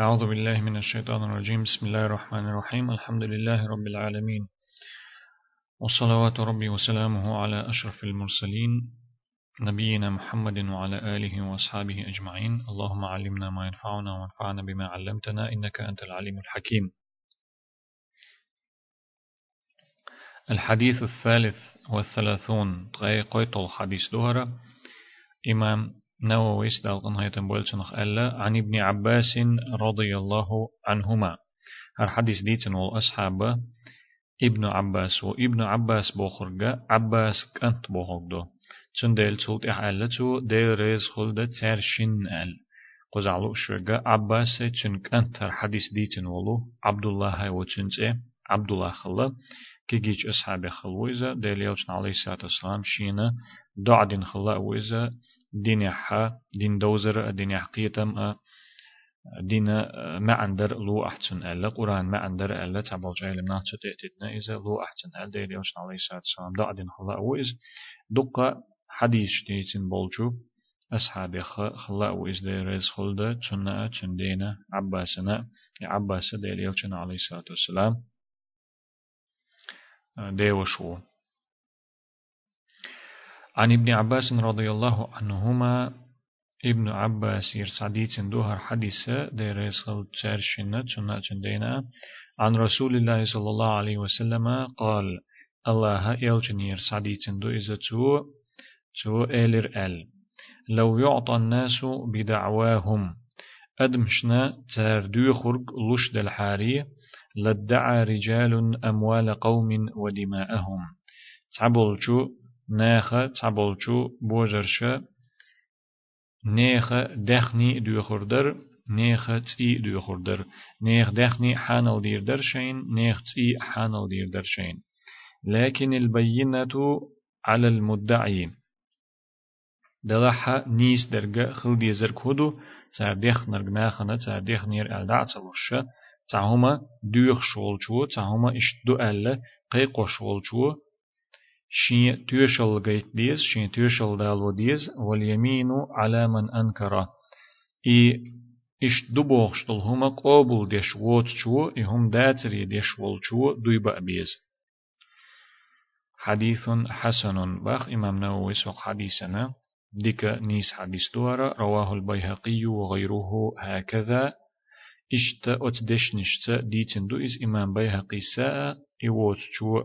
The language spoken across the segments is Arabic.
أعوذ بالله من الشيطان الرجيم. بسم الله الرحمن الرحيم. الحمد لله رب العالمين. والصلوات ربي وسلامه على أشرف المرسلين نبينا محمد وعلى آله وأصحابه أجمعين. اللهم علمنا ما ينفعنا وانفعنا بما علمتنا. إنك أنت العليم الحكيم. الحديث الثالث والثلاثون. تغي قيت الحديث دهرة إمام نووي استلقن هيتم بولتنخ ألا عن ابن عباس رضي الله عنهما. هر حديث ديتن والأصحاب ابن عباس وابن عباس بوخرجا عباس كنت بوخرجدو تون ديل تولت إحالتو ديل ريز خلدة ترشن أل. قزعلو شرجا عباس تون كنت هر حديث ديتن ولو عبد الله وتنجي عبد الله خلا كيجيج أصحاب خلويزة ديل يوتن عليه الصلاة والسلام شينا دعدين خلا ويزة دين حا دين دوزر دين حقيتم دين ما عندر لو أحسن ألا قرآن ما عندر ألا تعبال جايل منات تأتيتنا إذا لو أحسن ألا دير يوشن عليه الصلاة والسلام دا دين خلا وإز دقة حديث تيتن بولجو أصحاب خلا وإز دير رز خلدة تنا تندينا عباسنا عباس دير يوشن عليه الصلاة والسلام ديوشو. عن ابن عباس رضي الله عنهما ابن عباس يرسعديت دوهر حديثة دير يسخل تشارشنة تنا عن رسول الله صلى الله عليه وسلم قال الله يلجن يرسعديت دو إذا تو إلر أل. لو يعطى الناس بدعواهم أدمشنا تاردو خرق لش الحاري لدعى رجال أموال قوم ودماءهم. تعبلشو ناخ تعبلشو بوجرشا نيخ دخني دوخردر نيخ تي دوخردر نيخ دخني حانل دير درشين نيخ تي حانل دير درشين لكن البينة على المدعي دلحا نيس درجة خل دي زر كودو تار ديخ نرغناخنا تار ديخ نير ألدع تلوشا تعهما دوخ شولچو تعهما اشتدو ألا قيقو شولچو شين تيوشل جيت ديز شين تيوشل دالو ديز واليمين على من أنكر إي إش دبوخشتل هما قابل ديش ووت شو إهم داتري ديش وول شو دوي بأبيز حديث حسن. باخ إمام نووي سوق حديثنا. ديك نيس حديث دوارا رواه البيهقي وغيره هكذا. إشت نشت. ديتن دو إز إمام بيهقي ساء. إيوت شو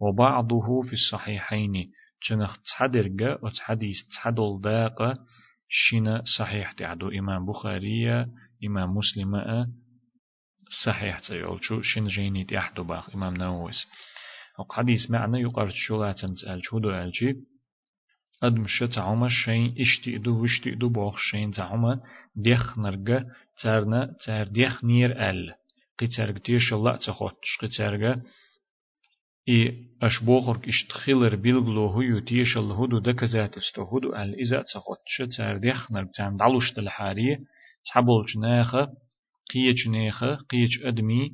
وبعضه في الصحيحين. جنخ تصدرق وتحديث تصدل داق شنا صحيح تعدو إمام بخاري إمام مسلم صحيح تيول شو شن جيني تحدو باق إمام نوويس وحديث معنى يقرد شو لا تنسأل شو دو ألجي. أدمش تعوما شين إشتئدو وشتئدو بوخ شين تعوما. ديخ نرجع تارنا تار ديخ نير أل. قتارج تيش الله تخوتش قتارج إي أشبوخرك إشتخيلر بيلغلو هيو تيش الهدو دكزات استهدو ال إذا تخوتش تار ديخ نرجع تام دعلوش تلحاري تحبولش ناخة قيج ناخة قيج أدمي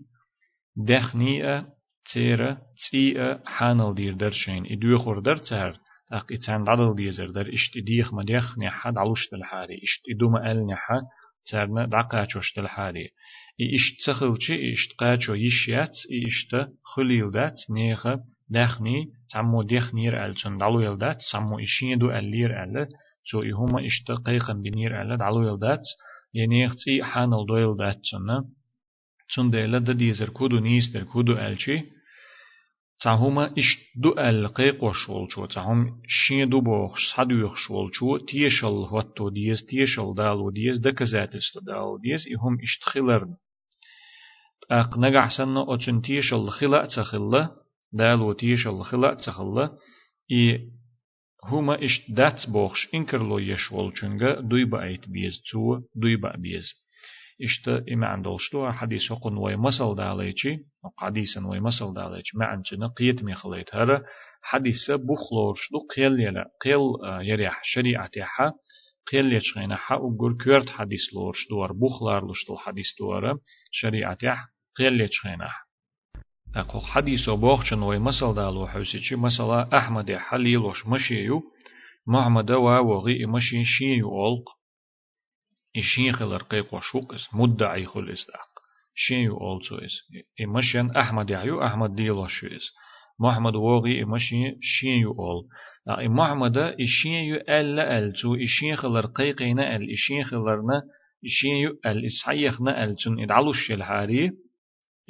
دخنية تيرا تيئة حانل دير درشين إدو خور در تار أق إتان عدل ديزر در إشت ديخ ما ديخ نحا دعلوش تلحاري إشت إدو ما أل نحا تارنا دعقاتشوش تلحاري إشت سخلشي إشت قاتشو يشيات إشت خليل دات نيخ دخني تعمو ديخ نير أل تون دعلو يلدات تعمو إشين دو ألير أل سو إهما إشت قيقن بنير أل دعلو يلدات ينيخ تي حانل دويل دات تون تون ديلا دديزر كودو نيستر كودو ألشي تعهما إش دو القيق وشول شو تعهم شين دو بوخ صدوخ شول شو تيشل هوتو ديز تيشل دالو ديز دكزات استدالو ديز إهم إش تخيلرن أق نجح سنة أتن تيشل خلا تخلا دالو تيشل خلا تخلا إي هما إش دات بوخش إنكر لو يشول چونغا دوي بأيت بيز تو دوي بأ بيز إشت إما عندولشتو حديث قن وي مسل داليتشي حديثا وي مسل داليتش ما عندنا قيت ميخليت هذا حديث بخلورش دو قيل يلا قيل يريح شريعة يحا قيل يشغينا حا وقول كورت حديث لورش دوار بخلار لشتل حديث دوار شريعة يح قيل يشغينا أقو حديث بوخشن وي مسل دالو حوسيتشي مسلا أحمد حليلوش مشيو محمد وغي مشي شيو أولق إشين خلر قيق وشوق إس مدعي خل إستاق شين يو أولسو إس إمشين أحمد يعيو أحمد ديل وشو إس محمد وغي إمشين شين يو أول محمد إشين يو ألا أل تو إشين خلر قيقينا أل إشين خلرنا إشين يو أل إسحيخنا أل تون إدعلوش الحاري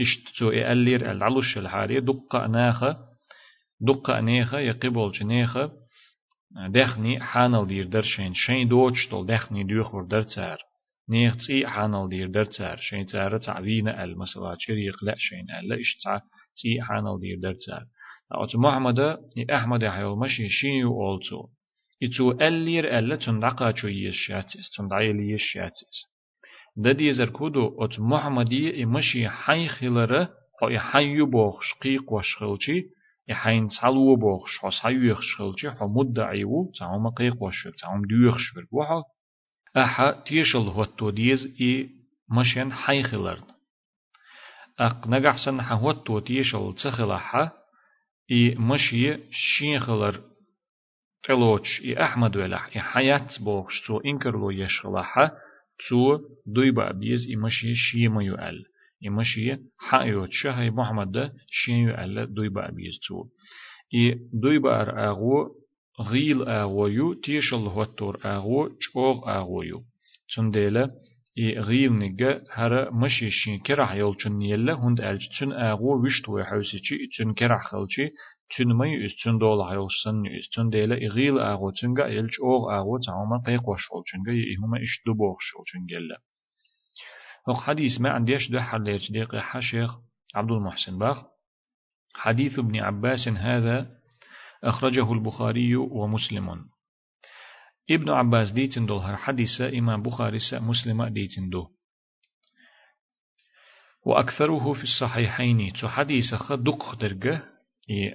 إشتو إألير أل دعلوش الحاري دقة ناخة دقة نيخة يقبل جنيخة دخني حانل دير درشين شين دوتش تول دخني ديوخور درتسار نيخ تسي حانل دير درتسار شين تسار تعوينا ال مثلا شريق لا شين لا إش تسي حانل دير درتسار أوت محمد أحمد حيو مشي شين أولتو إتو ألير ألا تندقى شو يشاتس تندعي يشاتس دا دي زركودو أت محمدي إمشي حي خلره خو حي بوخش قيق وشخلشي يحين تعلو بوخش حس حيوخ شخلشي حو مدعيو تعوم قيق وشر تعوم ديوخش بربوحا أحا تيشل هوتو ديز إي مشين حي خلرد أق نجحسن حوتو تيشل تخلحا إي مشي شين خلر تلوش إي أحمد ولح إي حياة بوخش تو إنكرلو يشخلحا تو دويبا بيز إي مشي شيما يؤل يمشي حايوت شهي محمد ده شين يعلا دوي بابيز تو إي دوي بار أغو غيل أغويو تيشل هوتور أغو چوغ أغويو. تنديلا إي غيل نجا هرا مشي شين كرح يول چن نيلا هند ألج تن أغو وشت وحوسي چي تن كرح خلچي تن مي اس تن دول حيوسن اس تن ديلا إي غيل أغو تنجا يل چوغ أغو تعوما قيق وشول چنجا إي هما إش دو بوغ شول چنجلا هو حديث ما عنديش ده حليت دقيقة حشيخ عبد المحسن باخ. حديث ابن عباس هذا أخرجه البخاري ومسلم. ابن عباس ديتن دول هر حديث إمام بخاري مسلم ديتن دو. وأكثره في الصحيحين. تو حديث خدق درجة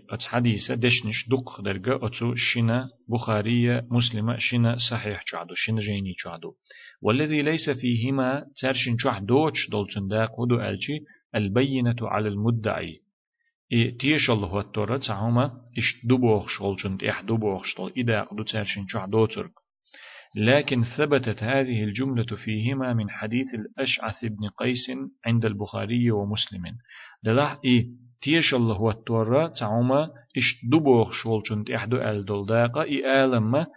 أت حديثة دشنش دق درجة أتو شنا بخارية مسلمة شنا صحيح جعدو شنا جيني جعدو. والذي ليس فيهما ترشن جعد دوش دولتن داق ودو ألشي البينة على المدعي. إي تيش الله التورة تعوما إش دبوخ شغلشن إح دبوخ شغل إذا قدو ترشن جعد دوترك. لكن ثبتت هذه الجملة فيهما من حديث الأشعث بن قيس عند البخاري ومسلم. دلح إي تيش الله هو التورة تعوما إش دبوخ شولشن تحدو أل دولداقا إي آلما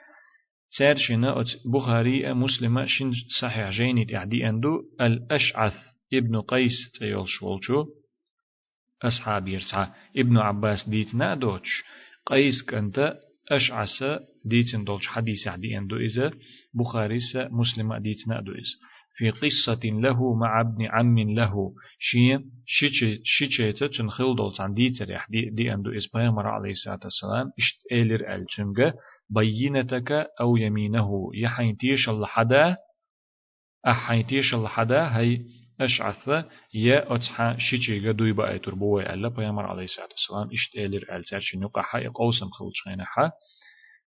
سيرشنا بخاري مسلمة شن صحيح جيني تعدي أندو الأشعث إبن قيس تيول شولشو أصحاب يرسع إبن عباس ديتنا دوتش قيس كنت أشعث ديتن دوتش حديث عدي أندو إذا بخاري مسلمة ديتنا دو إذا في قصة له مع ابن عم له. شي شيشيتا تنخل دولت عن دي تريح دي, دي أندو إسبايمر عليه الصلاة والسلام. إشت إيلر ألتنغ بينتك أو يمينه. يحين تيش الحدا أحين تيش الحدا هي أشعث. يا أتحا شيشيغا دوي بأي تربوي ألا؟ بيامر عليه الصلاة والسلام. إشت إيلر ألتر شنوقع حي قوسم خلش غينحا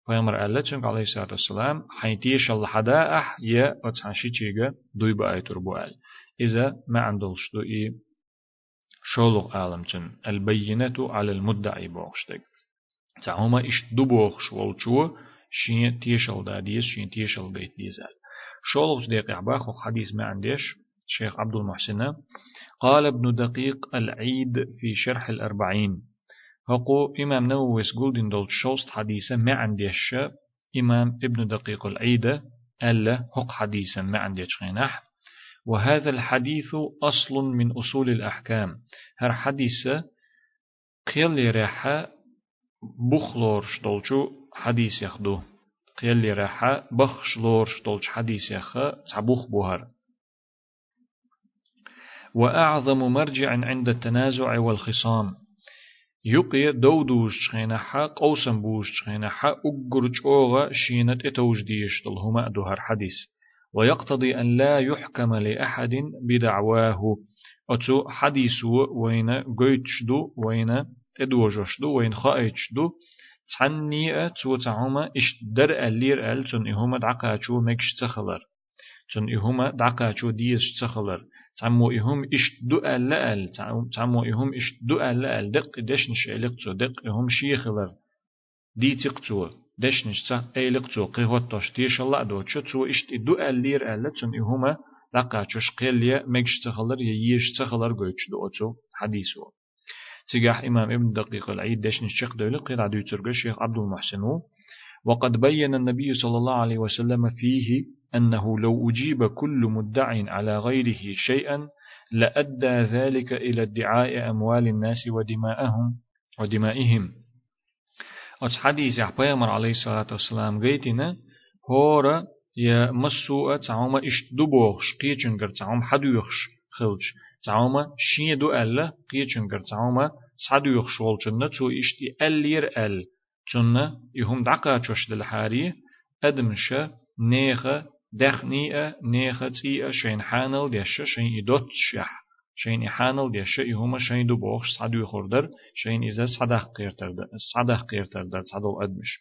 پیامبر الله چنگ علیه الصلاة والسلام حيتيش الله حدا أح يا أتحشي تيجا دوي بأي تربوال إذا ما عندلش دو إيه شولغ عالمتن البينة على المدعي بوغشتك تعهما إش دو بوغش والشو شين تيشل داديس شين تيشل بيت ديزال شولغ دقيق عباخ حديث ما عنديش شيخ عبد المحسن قال ابن دقيق العيد في شرح الأربعين هقو إمام نووي سقول دول شوست حديثا ما عنديش إمام ابن دقيق العيدة ألا هق حديثا ما عنديش خينح وهذا الحديث أصل من أصول الأحكام. هر حديثة قيل ريحة بخلور شدولشو حديث يخدو. قيل ريحة بخشلور شدولش حديث يخ تعبوخ بوهر. وأعظم مرجع عند التنازع والخصام. يقي دودوش شخينا حا قوسم بوش شخينا حا أقرج أوغا شينت إتوج ديش هما دهر حديث. ويقتضي أن لا يحكم لأحد بدعواه. أتو حديث وين قيتش دو وين تدوجش دو وين خائتش دو. تعني أتو تعوما اشتدر ألير أل تن إهما دعقاتشو مكش تخلر. تن إهما دعقاتشو ديش تخلر. تعمو إهم إش دو أل أل تعمو إهم إش دو أل أل دق دش نش إلق تو دق إهم شيخلر دي تقتو دشنش صح ايلق تو قهوت توش. تيش الله دو تشو تو اشت دو اللير ألا تن إهما دقا تشوش قيليا مكش تخلر ييش تخلر قويتش دو أتو حديثو. تجاح إمام ابن دقيق العيد دشنش شيخ دولي قيل عدو ترقى شيخ عبد المحسن. وقد بين النبي صلى الله عليه وسلم فيه أنه لو أجيب كل مدع على غيره شيئا لأدى ذلك إلى ادعاء أموال الناس ودماءهم ودمائهم. أتس حديث يحبيمر عليه الصلاة والسلام غيتنا هورا يا مسوء تعوما إش دبوغش قيچنگر تعوم حدوخش خلش تعوما شين دو ألا قيچنگر تعوما صدوخش والچنا تو إشتي ألير أل چنا يهم دقا چوش دلحاري أدمشا نيخة دخنيئة نيخة تيئة شين حانل ديشة شين إدوت شح شين إحانل دي شيء هما شين دو بوخش صدو يخوردر شين إذا صدق قيرتر صدق قيرتر صدو أدمش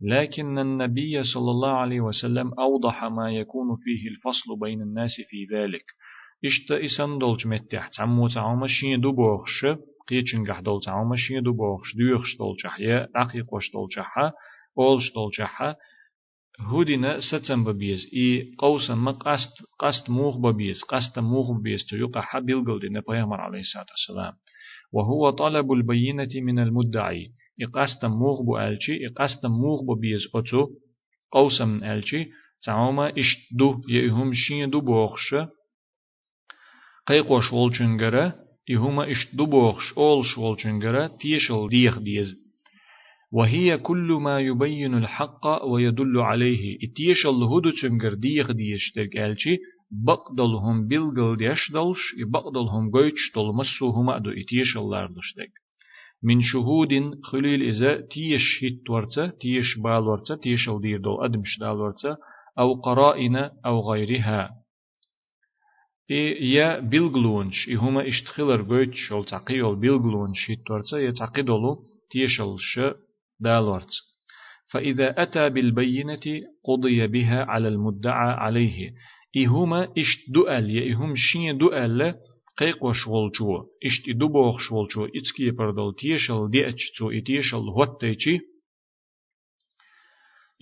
لكن النبي صلى الله عليه وسلم أوضح ما يكون فيه الفصل بين الناس في ذلك إشت إسان دولج متح تعمو تعوما شين دو بوخش قيچن قح دول تعوما شين دو بوخش دوخش دولجح يا دقيق وش دولجحها أولش دولجحها هودينا ستم ببيز إي قوسا ما قست قست موخ ببيز قست موخ ببيز تيوقع حبيل قلدي نبيامر عليه الصلاة والسلام. وهو طلب البينة من المدعي إي قست موخ بألشي إي قست موخ ببيز أتو قوسا من ألشي تعوما إشتدو يهم شين دو بوخش قيقوش والچنگره إهما إشتدو بوخش أولش والچنگره تيشل ديخ ديز. وهي كل ما يبين الحق ويدل عليه. إتيش الهدو تشنجر ديغ ديشترك الشي بقدلهم بلغل ديشدلش بقدلهم قويتش دل مسوهم أدو اتيش اللاردشتك من شهود خليل إذا تيش هيت ورتا تيش بال ورتا تيش الدير دول أدمش دال ورتا أو قرائن أو غيرها. يا بلغلونش إهما اشتخلر قويتش ول تقيول بلغلونش هيت ورتا يتقيدلو تيشلش دالورت فإذا أتى بالبينة قضي بها على المدعى عليه. إهما إشت دؤل يهما شين دؤل قيق وشغلچو إشت دبوخ شغلچو إتكي پردل تيشل ديأچتو إتيشل هوتيچي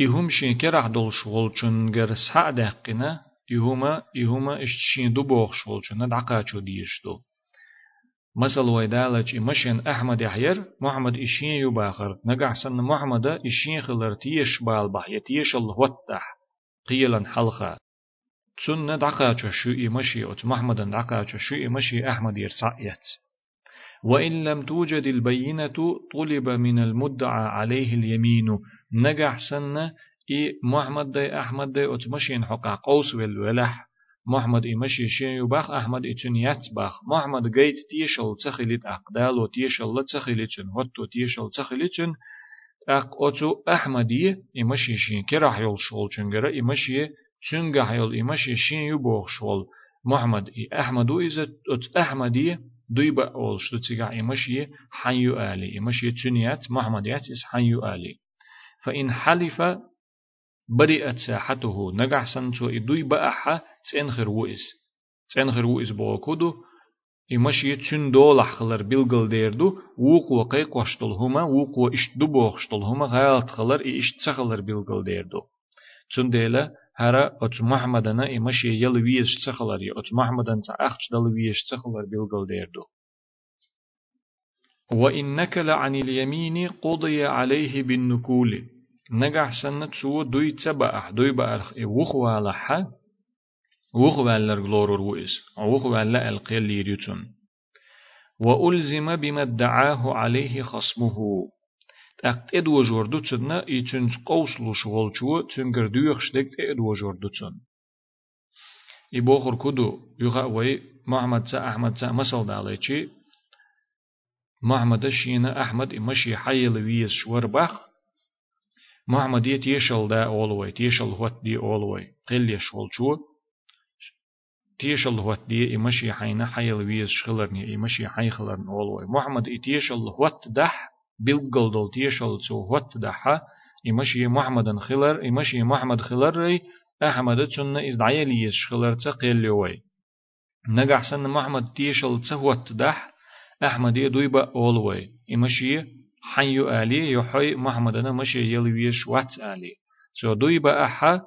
إهم شين كرح دول شغلچون غر سعدقنا إهما إهما إشت شين دبوخ شغلچو ندعقاچو ديشتو. مثل ويدالج إمشين أحمد يحير محمد إشين يباخر نقع سن محمد إشين خلر تيش بالبح يتيش الهوتح قيلا حلقا تسن دعقا شو إمشي أت محمد دعقا شو إمشي أحمد يرسعيت وإن لم توجد البينة طلب من المدعى عليه اليمين نجح سن إي محمد دي أحمد دي أتمشين حقا قوس والولح محمد إمشي شين باخ أحمد إتن باخ محمد جيت تيشل تخليت أقدال وتيشل تخليتن هتو تيشل تخليتن أق أتو أحمدي إمشي شين كراح يول شول چنگرا إمشي چنگا حيول إمشي شين يبوخ شول محمد إي أحمد إذا أت أحمدي دويبا أول شتو تيغا إمشي حيو آلي إمشي تنيات محمد ياتيس حيو آلي فإن حلف برئت ساحته نجح سنتو إدوي بأحا تنخر وئس تنخر وئس بوكودو إمشي تشن دول خلر بلغل ديردو ووق وقي قوشتل هما ووق وإشت دو بوخشتل هما غالت خلر إشت سخلر بلغل ديردو. تشن ديلا هرا أت محمدنا إمشي يل ويش سخلر أت محمدن تأخش دل ويش سخلر بلغل ديردو. وإن نكل عن اليمين قضي عليه بالنكول. نجح سنة سو دوي تبع دوي بأرخ وخوالا وخوالر غلورور وإس وخوالا القيل ليريتون وألزم بما ادعاه عليه خصمه. تاقت ادو جوردو تسدنا يتون قوس لشغل تنگر دويخش دكت ادو جوردو تسن يبوخر كدو يغا وي محمد سا أحمد سا مسل داليچي محمد شينا أحمد إمشي حيل ويز شور بخ محمد يتيشل دا أولوي تيشل هوت دي أولوي قل يشغل شو تيشل هوت دي إمشي حينا حيل ويز شخلرني إمشي حي خلرن أولوي محمد إتيشل هوت دح بلقل دول تيشل سو هوت دح إمشي محمد خلر إمشي محمد خلر ري أحمد تسنة إزدعي ليز شخلر تقل يوي نجح سن محمد تيشل تهوت دح أحمد يدويبا أولوي إمشي حي آلي يحي محمد أنا مشي يلويش وات آلي سو دوي بأحا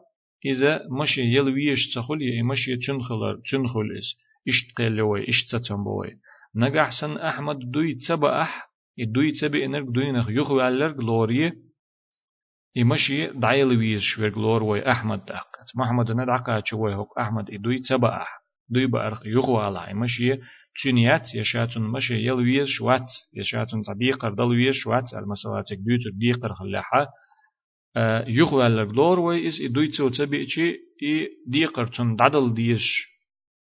إذا مشي يلويش تخل يا مشي تنخل تنخل إس إشت قلوي إشت تتنبوي نجحسن أحمد دوي تبا أح دوي تبا إنرك دوي نخ يخو علرك لوريه إمشي دعيل ويش شوير لور وي أحمد دقت محمد ندعقا شوي هوك أحمد إدوي تبا أح دوي بأرخ يخو على إمشي تشنيات يشاتون مشي يلويز شوات يشاتون صديقر دلويز شوات المسالات دوتر ديقر خلاحة يخو على الجلور وي إس إدوي تو تبيتشي إي ديقر تون دادل ديش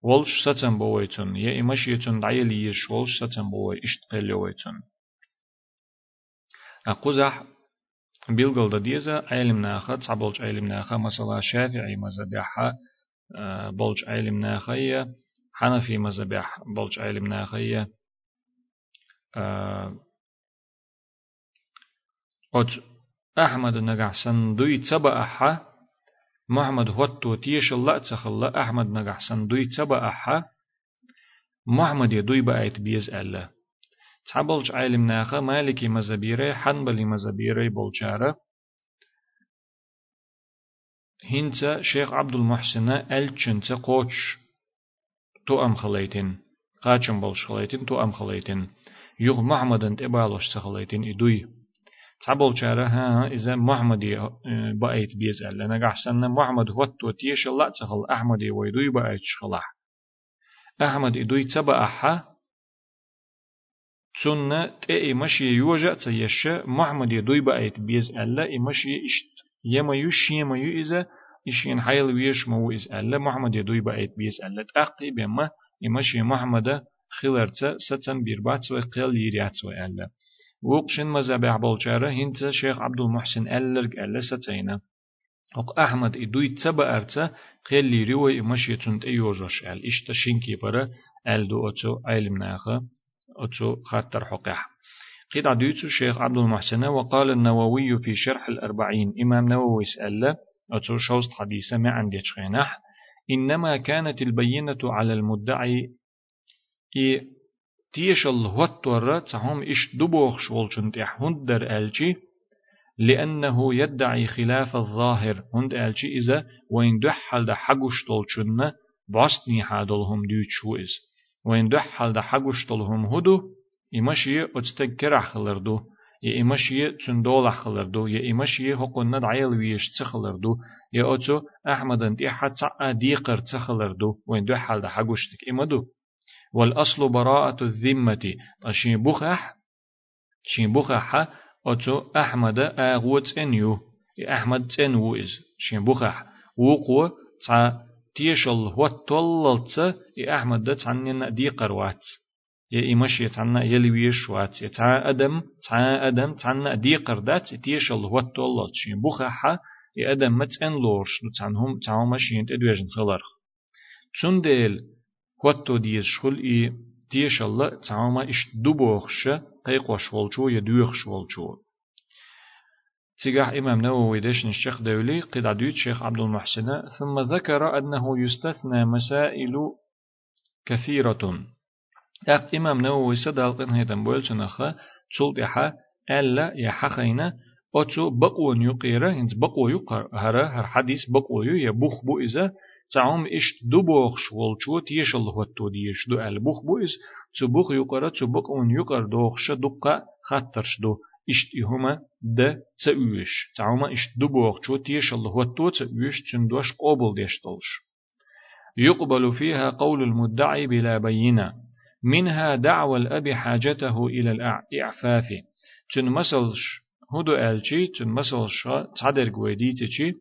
ولش ستن بويتون يا إمشي تون دعيل يش ولش ستن بوي إشتقل ويتون أقوزح بيلغل دا ديزا علم ناخا تصبولج علم ناخا مثلا شافعي مذبحها بولج علم ناخية حنفي مذبح بولج علم ناخية أت أحمد نجحسن دوي تبا أحا محمد هوتو تيش الله تخلا أحمد نجحسن دوي تبا أحا محمد يدوي بأيت بيز الله تعبلج عالم ناخا مالكي مزبيري حنبلي مزبيري بولجارة هنتا شيخ عبد المحسن ألچنت قوش تو أم خليتين قاچن بولش خليتين تو أم خليتين يغ محمد انت إبالوش تخليتين إدوي تعبل شارة ها إذا محمد بأيت بيز ألا نجح سنة محمد هو توتيش الله تخل. أحمد ويدوي بأيت شخلاح أحمد إدوي تبا أحا تسنة تأي مشي يوجا تيشا محمد يدوي بأيت بيز ألا إمشي إشت يما يش يما يو إذا إشين حيل ويش مو إز ألا محمد يدوي بأيت بيز ألا تأقي بما إمشي محمد خلرت ستن بيربات وقيل يريات وألا وقشن مزابع بولجارة هنت شيخ عبد المحسن ألرق ألا ستينا وق أحمد إدوي تبا أرتا قيل لي إمشي تنت أيوجش أل. إشتا شنكي برا أل دو أتو علم ناخا أتو خاطر حقح قيد عديت الشيخ عبد المحسن وقال النووي في شرح الأربعين. إمام نووي سأل أتو شوست حديثة ما عندي شخينح إنما كانت البينة على المدعي إي تيش الهوتور تهم إش دبوخ شولشن تحهند در ألجي لأنه يدعي خلاف الظاهر. هند ألجي إذا وين دحل ده حقوش تولشن باستني حادلهم ديوت شو إز. وين دحل ده حقوش تولهم هدو إمشي أتستك كرح خلردو يا إمشي تندول خلردو يا إمشي حقونا دعيل ويش تخلردو يا أتو أحمد أنت حتى ديقر تخلردو وين دحل ده حقوشتك إمدو والأصل براءة الذمة. أشين بخح شين بخح أتو أحمد أغوت أنيو أحمد تنو إز. شين بخح وقو تا تيشل هو توللت. أحمد ده تعنين دي قروات يا إمش يتعنا يلويش وات يتع أدم تع أدم تعنا دي قردات تيشل هو توللت شين بخح يا أدم متن لورش تعنهم تعهم شين تدويجن خلرخ تندل كوتو ديز شخل إي ديش الله تعاما إش دبوخش قيقوش والشو يدوخش والشو تيجح إمام نووي ديش الشيخ دولي قد عدويت شيخ عبد المحسن ثم ذكر أنه يستثنى مسائل كثيرة. أق إمام نووي سدال قن هيتم بولشنخ تشلتحا ألا يحخينا أتو بقون يقيرا هنز بقو يقر هر هر حديث بقو يبوخ بو إذا تعم إش شول شو تيش الله وتو ديش دو البوخ بويس تبوخ يقرا تبوك اون يقر دوخش دقة خطرش دو إش هما د تأويش تعم إش دبوخ شو تيش الله وتو تأويش تندوش قابل ديشتلش يقبل فيها قول المدعي بلا بينة منها دعوى الأب حاجته إلى الإعفاف. تن مسلش هدو ألشي تن مسلش تعدر قويديتشي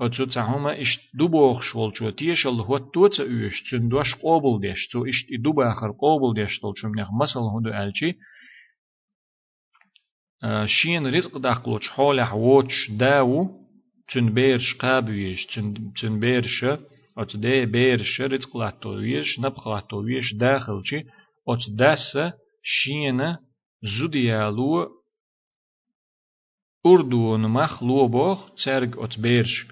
أتو تعهما إش دبوخ شول شو تيش ال هو توت أيش تن دوش قابل ديش تو إش دبا آخر قابل ديش تل شو منيخ مثل هدو ألشي شين رزق داقلوش حالح ووتش داو تن بيرش قابويش تن تن بيرش أت ده بيرش رزق لاتويش نبخ لاتويش داخلشي أت داس شين زوديالو أردو نمخ لوبوخ ترق أت بيرش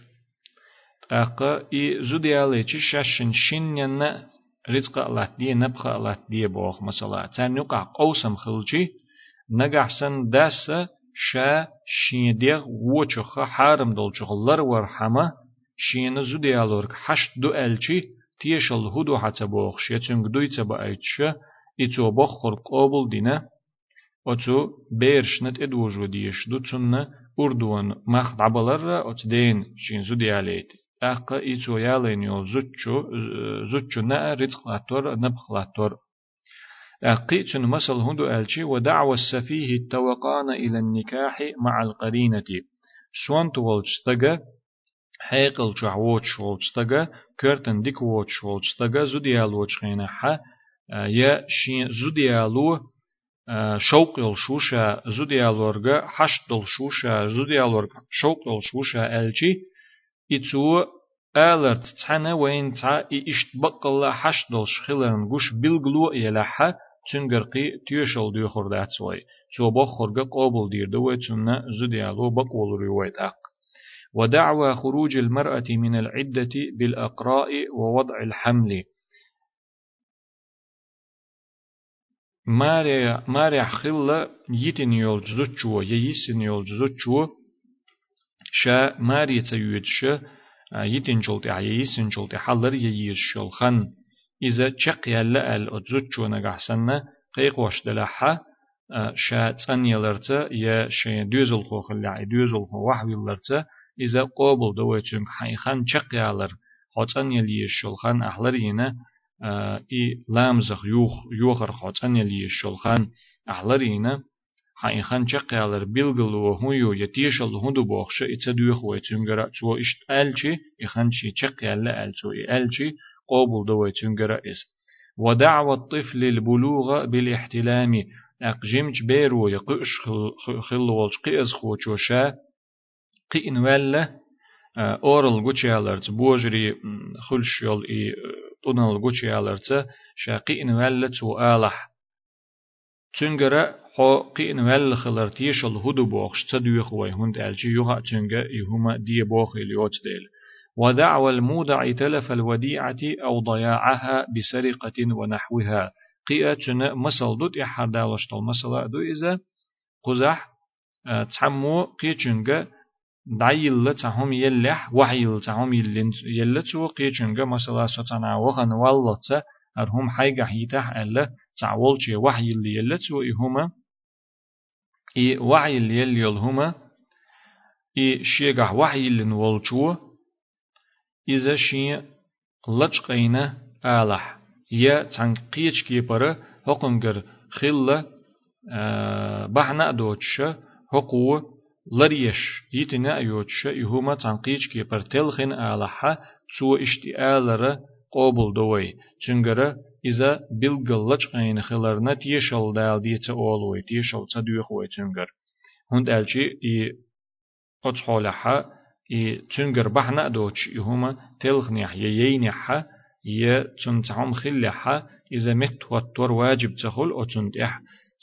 أقا إي زوديالي تشي شاشن شنين رزق الله دي نبخ الله دي بوخ مثلا تان يقع قوسم خلجي نجحسن داس شا شين ديغ وچخ حارم دولچخ لر ورحمه شين زوديالورك حشت دو الچي تيشل هدو حتى بوخ شيتنگ دوي تبا ايتش ايتو بوخ خور قابل دينا اوتو بيرشنت ادوجو ديش دو تسن اردوان مخ دعبلر اوت دين شين زودياليت اقا ايتو يالين يول زوتشو زوتشو نا رزقلاتور نبخلاتور أقيت مثل هندو ألشي ودعوى السفيه التوقان إلى النكاح مع القرينة سوان تولجستغا حيقل جعوش ولجستغا كرتن ديك ووش ولجستغا زوديال وچخينا حا يا شين زوديالو شوق الشوشة زوديالورغا حشد الشوشة زوديالورغا شوق الشوشة ألشي إتو آلرت تحنا وين تع إشت بقلا حشدل شخلن گوش بلغلو يلحا تنگرقي تيشل ديو خردات سوي شو بخرج قابل دير دو تنا زديالو بقول رواية أق ودعوى خروج المرأة من العدة بالأقراء ووضع الحمل. ماريا خلا يتن يول جزوتشو ييسن يول جزوتشو شا ماريا تيوتش يتن جولتي عيسن جولتي حلر ييش شلخن إذا تشق يلا ال أتزوتشو نجحسنا قيق وش دلحة شا تسن يلرتا يا شا دوزل خو خلع دوزل خو وحوي يلرتا إذا قابل دوتشن حيخان تشق يالر خاطن يلي الشلخان أحلر ينا إي لامزخ يوخ يوخر خاطن يلي الشلخان أحلر ينا حيخان تشق يالر بيلغل وهو يتيشل هندو بوخش إتدوخ ويتنجرا تو إشت ألشي إخان شي تشق يلا ألتو ألشي قابل دوي تنجر إس ودعوة الطفل البلوغ بالاحتلام أقجمج بيرو يقش خلوالش قيز خوشوشا قين ولا أورل جوتشيالرت بوجري خلشيال إي تونل جوتشيالرت شاقين ولا تو آلح تنجر خو قين ولا خلرتيش الهدو بوخش تدويخ ويهند ألجي يوها تنجر يهما دي بوخ اليوت ديل ودعوى المودع تلف الوديعة أو ضياعها بسرقة ونحوها قياتنا مسل دوت إحر دالشت المسألة دو إذا قزح تحمو قيتشنغ دعيل تهم يلح وحيل تهم يلت وقيتشنغ مسألة ستنا وخن والله أرهم حيقح يتح ألا تعولش وحيل يلت وإهما إي وحيل يلي هما إي شيقح وحيل نولشوه إذا شيء لجقينا آلح يا تنقيش كيبر هقنجر خلة بحنا دوتش هقو لريش. يتنا يوتش يهما تنقيش كيبر تلخن آلحة تو اشتئالر قابل دوي چنگره إذا بلغل لجقين خلرنا تيشل دال ديتا أولوي تيشل تدويخوي چنگر. هند ألشي إي أتحولها إي تنجر بحنا دوتش إهما تلخنيح يينيح ي تنتعم خليح إذا مت واجب تخل أو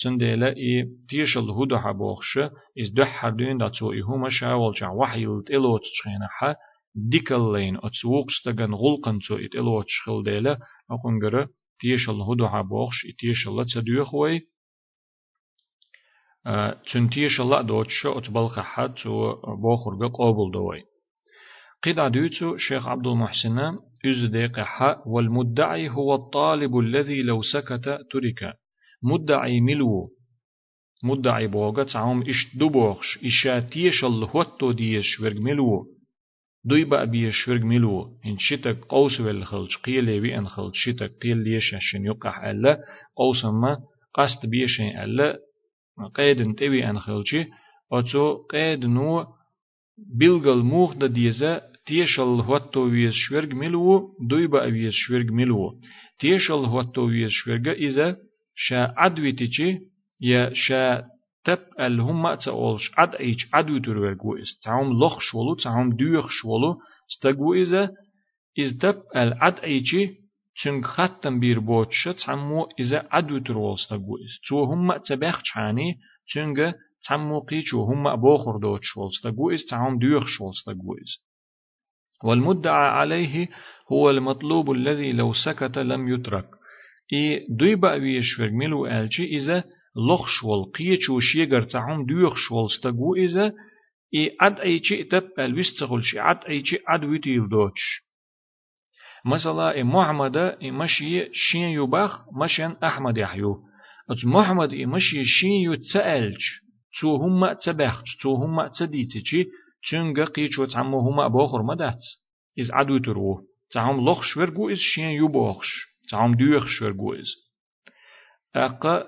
تندلا إي تيشل هدو حبوخش إز دح حدين داتو إهما شاول جع وحي التلوت تشخينح ديكالين أتسوقستغن غلقن تو إتلوت شخل ديلا أقنجر تيشل هدو حبوخش إتيشل تدوخوي تنتيش الله دوتش أتبلق حد وبوخر قابل دوي قد عدوتو شيخ عبد المحسن أزديق حق والمدعي هو الطالب الذي لو سكت ترك مدعي ملو مدعي بوغا تعوم إش دبوغش إشاتيش الهوتو ديش ورق ملو. دوي بقى بيش ورق ملو. إن شتك قوس والخلج قيل بي أن خلج شتك قيل ليش عشان يقح ألا. قوس ما قصد بيشين ألا. قيد تبي أن خلشي أتو قيد نو بلغل موخ دا ديزا تيشل هوتو ويز شورج ملو. دويبا ويز شورج ملو. تيشل هوتو ويز شورج إذا شا عدويتيشي يا شا تب الهم تأولش عد إيش عدو ترورجو إز تعم لخ شولو تعم دوخ شولو. استقو إذا إز تب العد ايشي چنگ ختم بیر بوتش تعمو إذا عدو ترولستا جويز تو هم تبخ چانی چنگ تعمو قيچو هم بوخر دوت شولستا جويز تعم ديوخ شولستا جويز والمدعى عليه هو المطلوب الذي لو سكت لم يترك إي دوي بقى ويشفر ملو ألشي إذا لخش والقية وشيغر تعم ديوخ شوال ستقو إذا إي عد أي شيء تب الوستغل شي عد أي شيء عد ويتيل دوتش مثلا إي محمد إي مشي شين يباخ مشين أحمد يحيو أت محمد إي مشي شين يتسألج تو هما تبخت تو هما تديتشي تشنغ قيچو تعمو هما بوخر مدات إز عدو ترو تعم لخ شورغو إز شين يبوخش تعم ديوخ شورغو إز أقا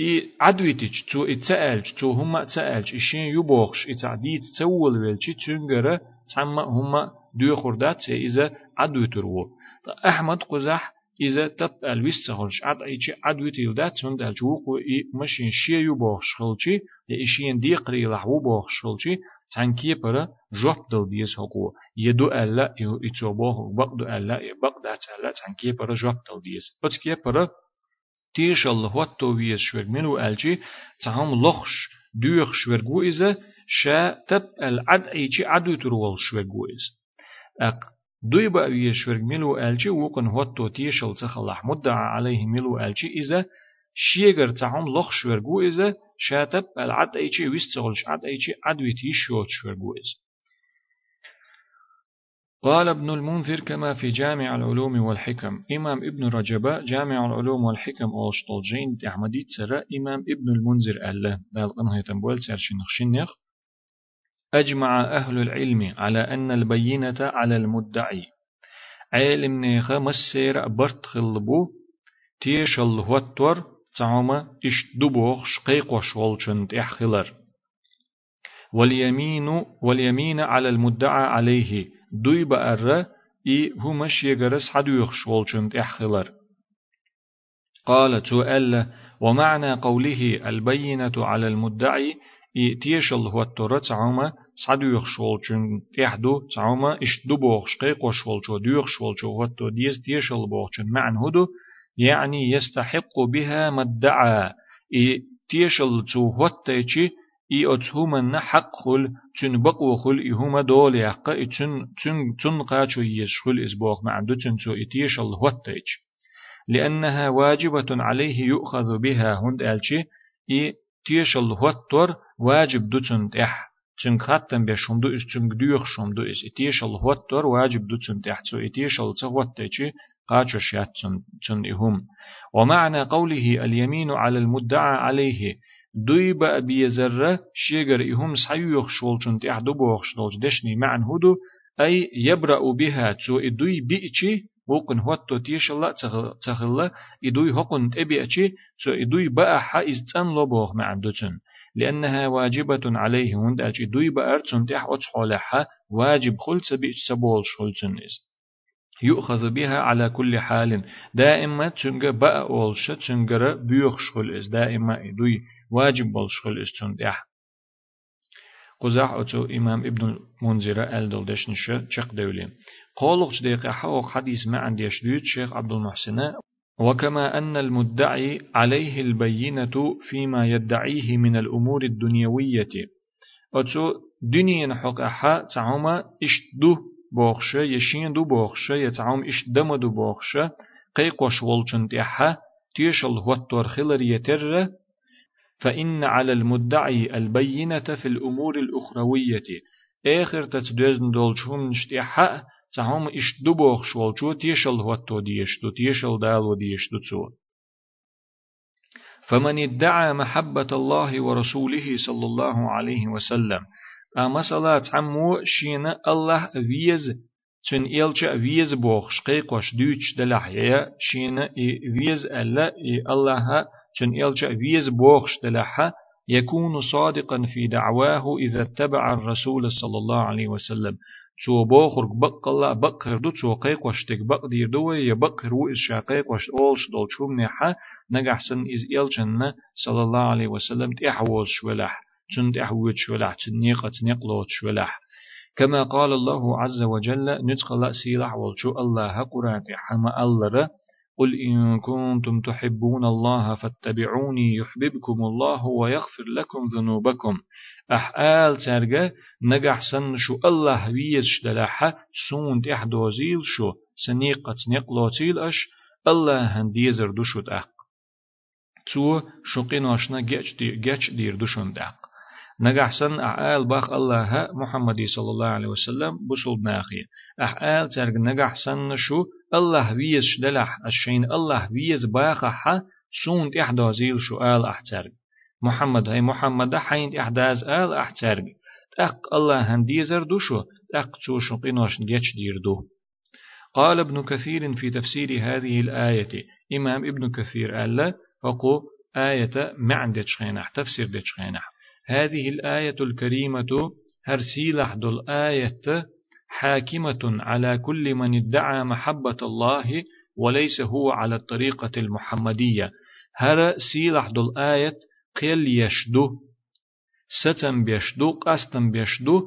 إي عدويتش تو إتسألج تو هما تسألج إشين يبوخش إتعديت تسول ويلشي تشنغر تعم هما ديوخر دات إذا عدو ترو أحمد قزح إذا تب الويس تخلش عد أيشي عد ويتيل دات سند الجوق إي مشين شيء يبوخ شخلشي لإشين دي قري لحو بوخ شخلشي تنكي برا جوب دل ديس هقو يدو ألا إتو بوخ بقدو ألا بق دات ألا تنكي برا جوب دل ديس أتكي برا تيش الله واتو ويس شوك منو ألجي تهم لخش دوخ شوكو إذا شا تب العد أيشي عدو ترول شوكو إذا أق دوي بقى يشورج ملو ألجي وقن هوتو تيشل تخلح مدعى عليه ملو ألجي إذا شيغر تعم لخ شورجو إذا شاتب العد أيشي ويستغلش عد أيشي عدوي تيشوت شورجو إذا قال ابن المنذر كما في جامع العلوم والحكم. إمام ابن رجب جامع العلوم والحكم أولشتول جين أحمدي تسرى إمام ابن المنذر ألا. دال قنها يتنبول سيرشين نخشين أجمع أهل العلم على أن البينة على المدعي. علم نيخا مسير برت خلبو تيش الهوتور تعوما إش دبوخ شقيق وشولشن تحخلر واليمين واليمين على المدعى عليه دوي بأر إي همش يجرس حدوخ شولشن تحخلر قال تؤل ومعنى قوله البينة على المدعي تيشل هو التورة تعوما سعدو يخشول چون تيحدو تعوما إش دو بوخش قيق وشول چو دو يخشول چو هو التو ديز تيشل بوخ چون معن هدو يعني يستحق بها مدعا إي تيشل تو هو التيشي إي أتهما حق خل چون بقو خل إي هما دول يحقا إي چون چون چون قاچو يشخل إسبوخ معن دو چون تو إي تيشل هو التيش لأنها واجبة عليه يؤخذ بها هند ألشي إي تيشل هو التور واجب دوتن تح چن خاتن به شوندو اس چن گدوخ شوندو اس. اتیشل هوت دور واجب دوتن تح تو اتیشل تغوت تچي قاچو شات چن چن اهم ومعنى قوله اليمين على المدعى دوي با بيزر شيغر اهم سحيوخ شول چن تح دو بوخ شول دشني معن هدو اي يبرأ بها. تو ادوي بيچي وقن هوتو تيش الله تخلا إدوي هقن تبي أشي سو إدوي بقى حائز تن لبوغ مع دوتن لأنها واجبة عليه هند أجي دوي بأرتن تح أتحولها واجب خلص بيش سبول شلتن إس يؤخذ بها على كل حال دائما تنجا بقى أولش تنجر بيوخ شغل إس دائما دوي واجب بالشغل إس تندح قزاح أتو إمام ابن منذر ألدل دشنشة شق دولي قولق دقيقة حوق حديث ما عندي شديد شيخ عبد المحسن. وكما أن المدعي عليه البينة فيما يدعيه من الأمور الدنيوية. أتو دنيا حق أحا تعوما إشدو بوخشة يشين دو بوخشة يتعوم إشدم دو بوخشة. قيق وشولشن تيحا تيشل هو التورخلر يتر. فإن على المدعي البينة في الأمور الأخروية. آخر تتدوزن دولشون نشتيحا تعهم إش دبوخ شوال شو تيشل هوتو ديشتو تيشل دالو ديشتو تسو فمن ادعى محبة الله ورسوله صلى الله عليه وسلم أما صلاة عمو شين الله ويز تن إلچا ويز بوخ شقيقوش دوش دلحيا شين ويز ألا الله تن إلچا ويز بوخش دلحا يكون صادقا في دعواه إذا اتبع الرسول صلى الله عليه وسلم شو بوخرق بق بقر دو شو قيق وشتك بق دير دو يبقر و إز شاقيق وش أولش دول شو منحا نجحسن إز إلجن صلى الله عليه وسلم تحوز شولح تن تحوز شولح تنيقة تنقلوت شولح كما قال الله عز وجل نتقل سيلح والشو الله قرات حما الله قل إن كنتم تحبون الله فاتبعوني يحببكم الله ويغفر لكم ذنوبكم. أحال ترجع نجح سن شو الله ويش دلحة سون تح دوزيل شو سنيقة نقلوتيل أش الله هنديزر دوشت أق. تو شقين واشنا جيش دير دوشون داق نجحسن أعال باخ الله محمد صلى الله عليه وسلم بسول ناخي أعال ترق نجحسن شو الله ويز شدلح الشين الله ويز باخ ح سونت إحدازيل شو آل أحترق محمد هاي محمد حين إحداز آل أحترق تق الله هنديزر دوشو تق تو شقين جيش دير دو قال ابن كثير في تفسير هذه الآية إمام ابن كثير قال فقو آية معند شخينح تفسير دشخينح هذه الآية الكريمة هرسيلح دل آية حاكمة على كل من ادعى محبة الله وليس هو على الطريقة المحمدية. هر سيلح دل آية قيل يشدو ستم بيشدو قستم بيشدو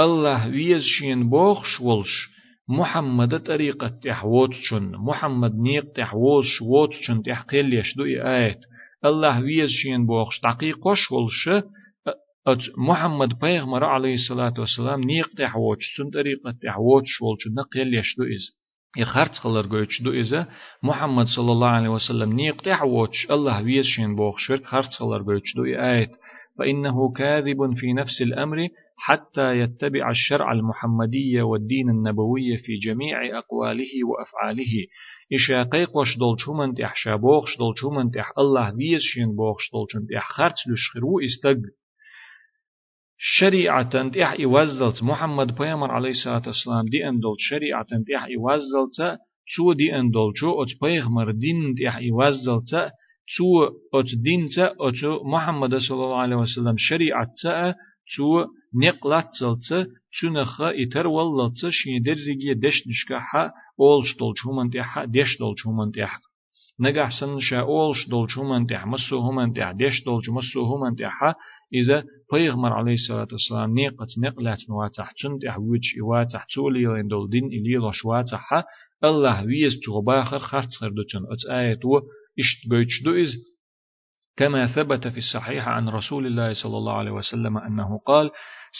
الله ويز شين بوخش ولش محمد طريقة تحوت شن محمد نيق تحوش ووت شن تحقيل يشدو آيات الله ويز شين بوخش تحقيق وش ولش أت محمد بيغمر عليه الصلاة والسلام نيق تحوش سن طريقة تحوش ولش نقيل يشدو إز. يخرت قلر قويتش دو إذا محمد صلى الله عليه وسلم نيق تحوش الله ويز شين بوخش فرق خرت قلر قويتش دو آيات. فإنه كاذب في نفس الأمر حتى يتبع الشرع المحمدي والدين النبوي في جميع أقواله وأفعاله. إشا قيقوش دولشومن تح شابوخش دولشومن تح الله بيزشين بوخش دولشون تح خرت لشخرو إستق. شريعة تح إوزلت محمد بيامر عليه الصلاة والسلام دي أندول شريعة تح إوزلت شو دي أندول؟ شو أت بيغمر دين تح إوزلت شو أت دين أت محمد صلى الله عليه وسلم شريعة شو نقلت زلت شنخ إتر واللت شين درجي دش نشكح أولش دول شومن تح دش دول شومن تح نجح سن شا أولش دول شومن تح مسو همن تح دش دول مسو همن تح إذا بيغمر عليه الصلاة والسلام نقت نقلت نواتح تن تح ويش إواتح تولي لين دول دين إلي لش واتح الله ويز تغباخر خرط خردتن أت آية و إشت بيتش دو إز كما ثبت في الصحيح عن رسول الله صلى الله عليه وسلم أنه قال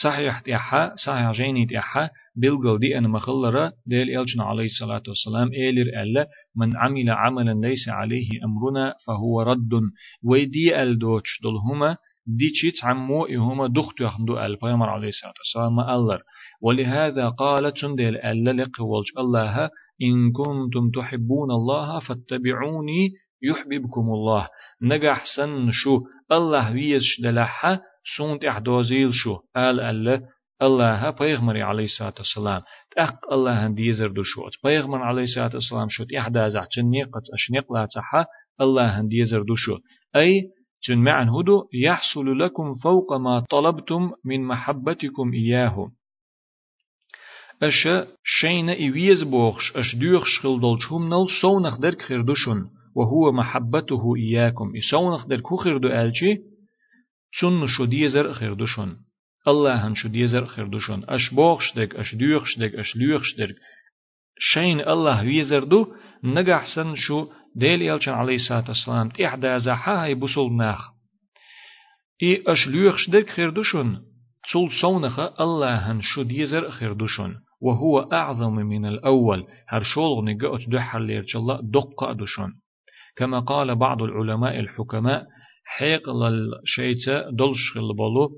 صحيح تيحا صحيح جيني تيحا بلغل دي أن مخلرة ديل إلجنا عليه الصلاة والسلام إيلر ألا من عمل عملا ليس عليه أمرنا فهو رد. ويدي الدوتش دلهما دي تشيت عمو إهما دخت يخندو البيامر عليه الصلاة والسلام ألر. ولهذا قال تندل ألا لقوالج الله إن كنتم تحبون الله فاتبعوني يحببكم الله. نجح سن شو. الله ويش دلحة سونت احدوزيل شو. قال الله الله پیغمبر عليه الصلاة والسلام. تأق الله هنديزر دو شوت پیغمبر عليه الصلاة والسلام شوت إحدى زعتن نيقت أشنيق لا تحا. الله هنديزر دو شو. أي تن معن هدو يحصل لكم فوق ما طلبتم من محبتكم إياه. أش شين إيويز بوخش أش ديوخش خلدل نل سونخ درك خردوشن وهو محبته إياكم. إسونخ در كو خردو ألشي؟ شن شو ديزر خردوشن الله هن شو ديزر خردوشن أش بوخش دك أش ديوخش دك أش ليوخش دك. شين الله ويزر دو نجحسن شو ديل يلشن عليه الصلاة والسلام. تحدى زحا هاي بسول ناخ. إي أش ليوخش دك خردوشن تسول سونخ الله هن شو ديزر خردوشن وهو أعظم من الأول. هر شولغ نجا أتدحر ليرجلا دقة دوشن كما قال بعض العلماء الحكماء حيق للشيطة دلش البلو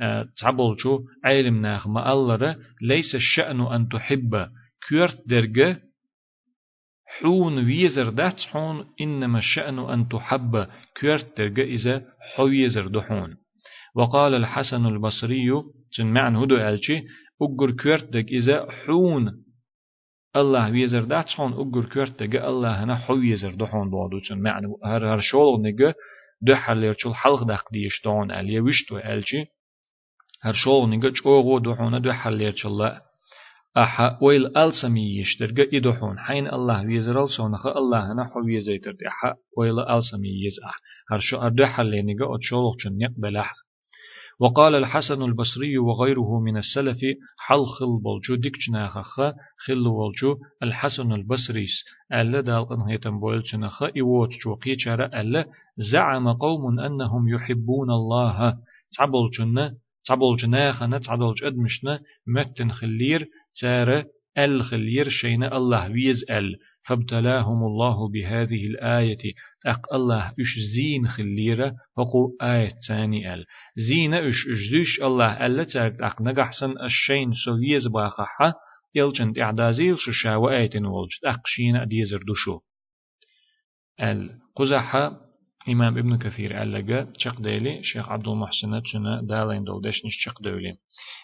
آه، تعبلشو علم ناخ ما الله ليس الشأن أن تحب. كيرت درجة حون ويزر دات حون إنما الشأن أن تحب. كيرت درجة إذا حويزر دحون. وقال الحسن البصري جن معن هدو ألشي أجر كيرت إذا حون الله ويزر دات شون أجر كرت تجا الله هنا حو يزر دحون بودو چون معنى هر هر شول نجا دحر لير چول حلق دق ديش دون أليه وشتو ألشي هر شول نجا چوغو دحونه دحر لير چلا أحا ويل ألسمي يشترجا إدحون حين الله ويزر الصونخ الله هنا حو يزيتر أحا ويل ألسمي يزأح هر شو أردحر لير نجا أتشولغ چون نقبلح وقال الحسن البصري وغيره من السلف حل خل بولجو ديكشنا خخ خل بولجو الحسن البصريس ألا دالقن هيتم بولجنا خ إيوت جو قيشارة ألا زعم قوم أنهم يحبون الله. تعبولجنا تعبولجنا خنا تعبولج أدمشنا متن خلير تارة أل خلير شين الله ويز أل. فابتلاهم الله بهذه الآية. أق الله إش زين خليرة فقو آية ثاني ال. زين إش إجدوش الله ألا تاك أق نجحسن الشين سويز باقحة يلجن إعدازيل شو شاوة آية نولج أق شين أديزر دوشو. ال. قزحة إمام ابن كثير ألقى شق ديلي شيخ عبد المحسن تشنا دالين دولدش نش شق دولي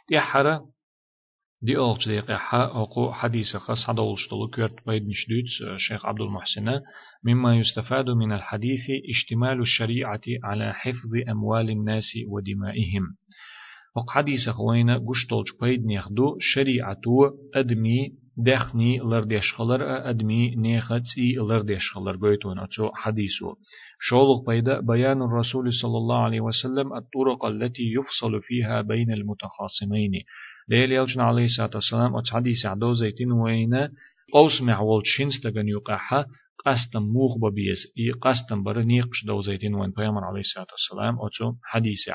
دي حرة دي أولش دي قحة أقو حديث خاص حدا ولشتلو كورت بيد نشدوت شيخ عبد المحسن مما يستفاد من الحديث اشتمال الشريعة على حفظ أموال الناس ودمائهم. وق حديث خوينا قشتلش بيد نيخدو شريعة أدمي دخني لرديش خلر أدمي نيخت إي لرديش خلر بيتون أتو حديثو شولق بيدا بيان الرسول صلى الله عليه وسلم الطرق التي يفصل فيها بين المتخاصمين. ديل يلجن عليه الصلاة والسلام أتو حديث عدو زيتين وين قوس معول شنس تغن يقاحا قستم موغ ببيز إي قستم برنيقش دو زيتين وين بيامر عليه الصلاة والسلام أتو حديث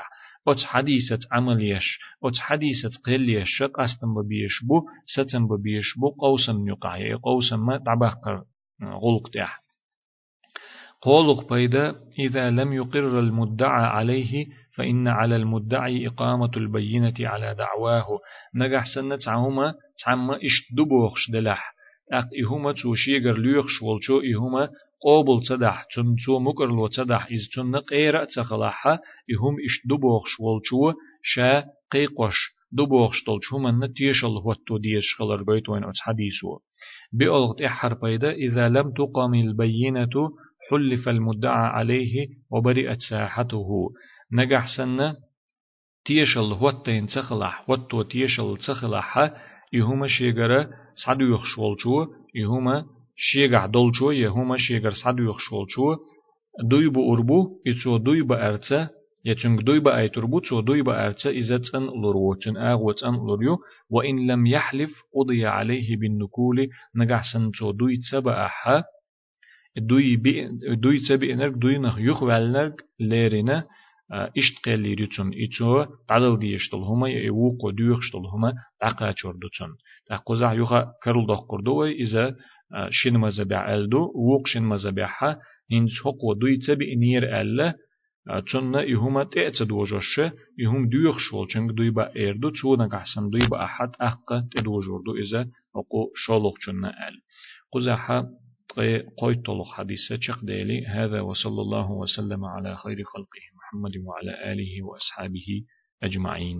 أت حديثة عمليش أت حديثة قليش قستم ببيش بو ستم ببيش بو قوسم يقع قوسم ما تعبقر غلق تح قولق بيدا إذا لم يقر المدعى عليه فإن على المدعي إقامة البينة على دعواه نجح سنة تعهما تعما إشت دبوخش دلح أق إهما توشيغر ليخش والشو إهما قوبل تصدح تم تو مكر لو تصدح إز تم نقيرة تخلحها إهم إش دبوخش والشو شا قيقوش دبوخش تلشو من نتيشل هوتو ديش خلر بيت وين حديثو. بألغت إحر بيدا إذا لم تقام البينة حلف المدعى عليه وبرئت ساحته. نجح سنة تيشل هوتين تخلح هوتو تيشل تخلح يهما شيغرا سعدو يخشولشو يهما شيغع دولشو يهما شيغر سعدو يخشولشو دويبو أربو يتسو دويبو أرتا يتنك أي تربو تسو دويبا أرتا إذا تن لروتن آغو تن لريو وإن لم يحلف قضي عليه بالنكول نجح سن تسو دوي تسبا أحا دوي بي دوي تسبا إنرك دوي نخ يخ والنرك ليرنا إشت قلي ريتون إتو تعدل ديشتل هما يوقو ديوخشتل هما تاقا چوردوتون تاقوزا يوخا كرل دوخ كردوي إذا شين مزبع ألدو ووق شين مزبعها إن حقو دوي تبي نير ألا تون يهما تأت دوجوش يهم ديوخ شول چنگ دوي با إردو تسونا قحسن دوي با أحد أحقا تدوجوردو إذا أقو شولوخ چن أل. قزحا قويت طلق حديثة شق ديلي هذا وصلى الله وسلم على خير خلقه محمد وعلى آله وأصحابه أجمعين.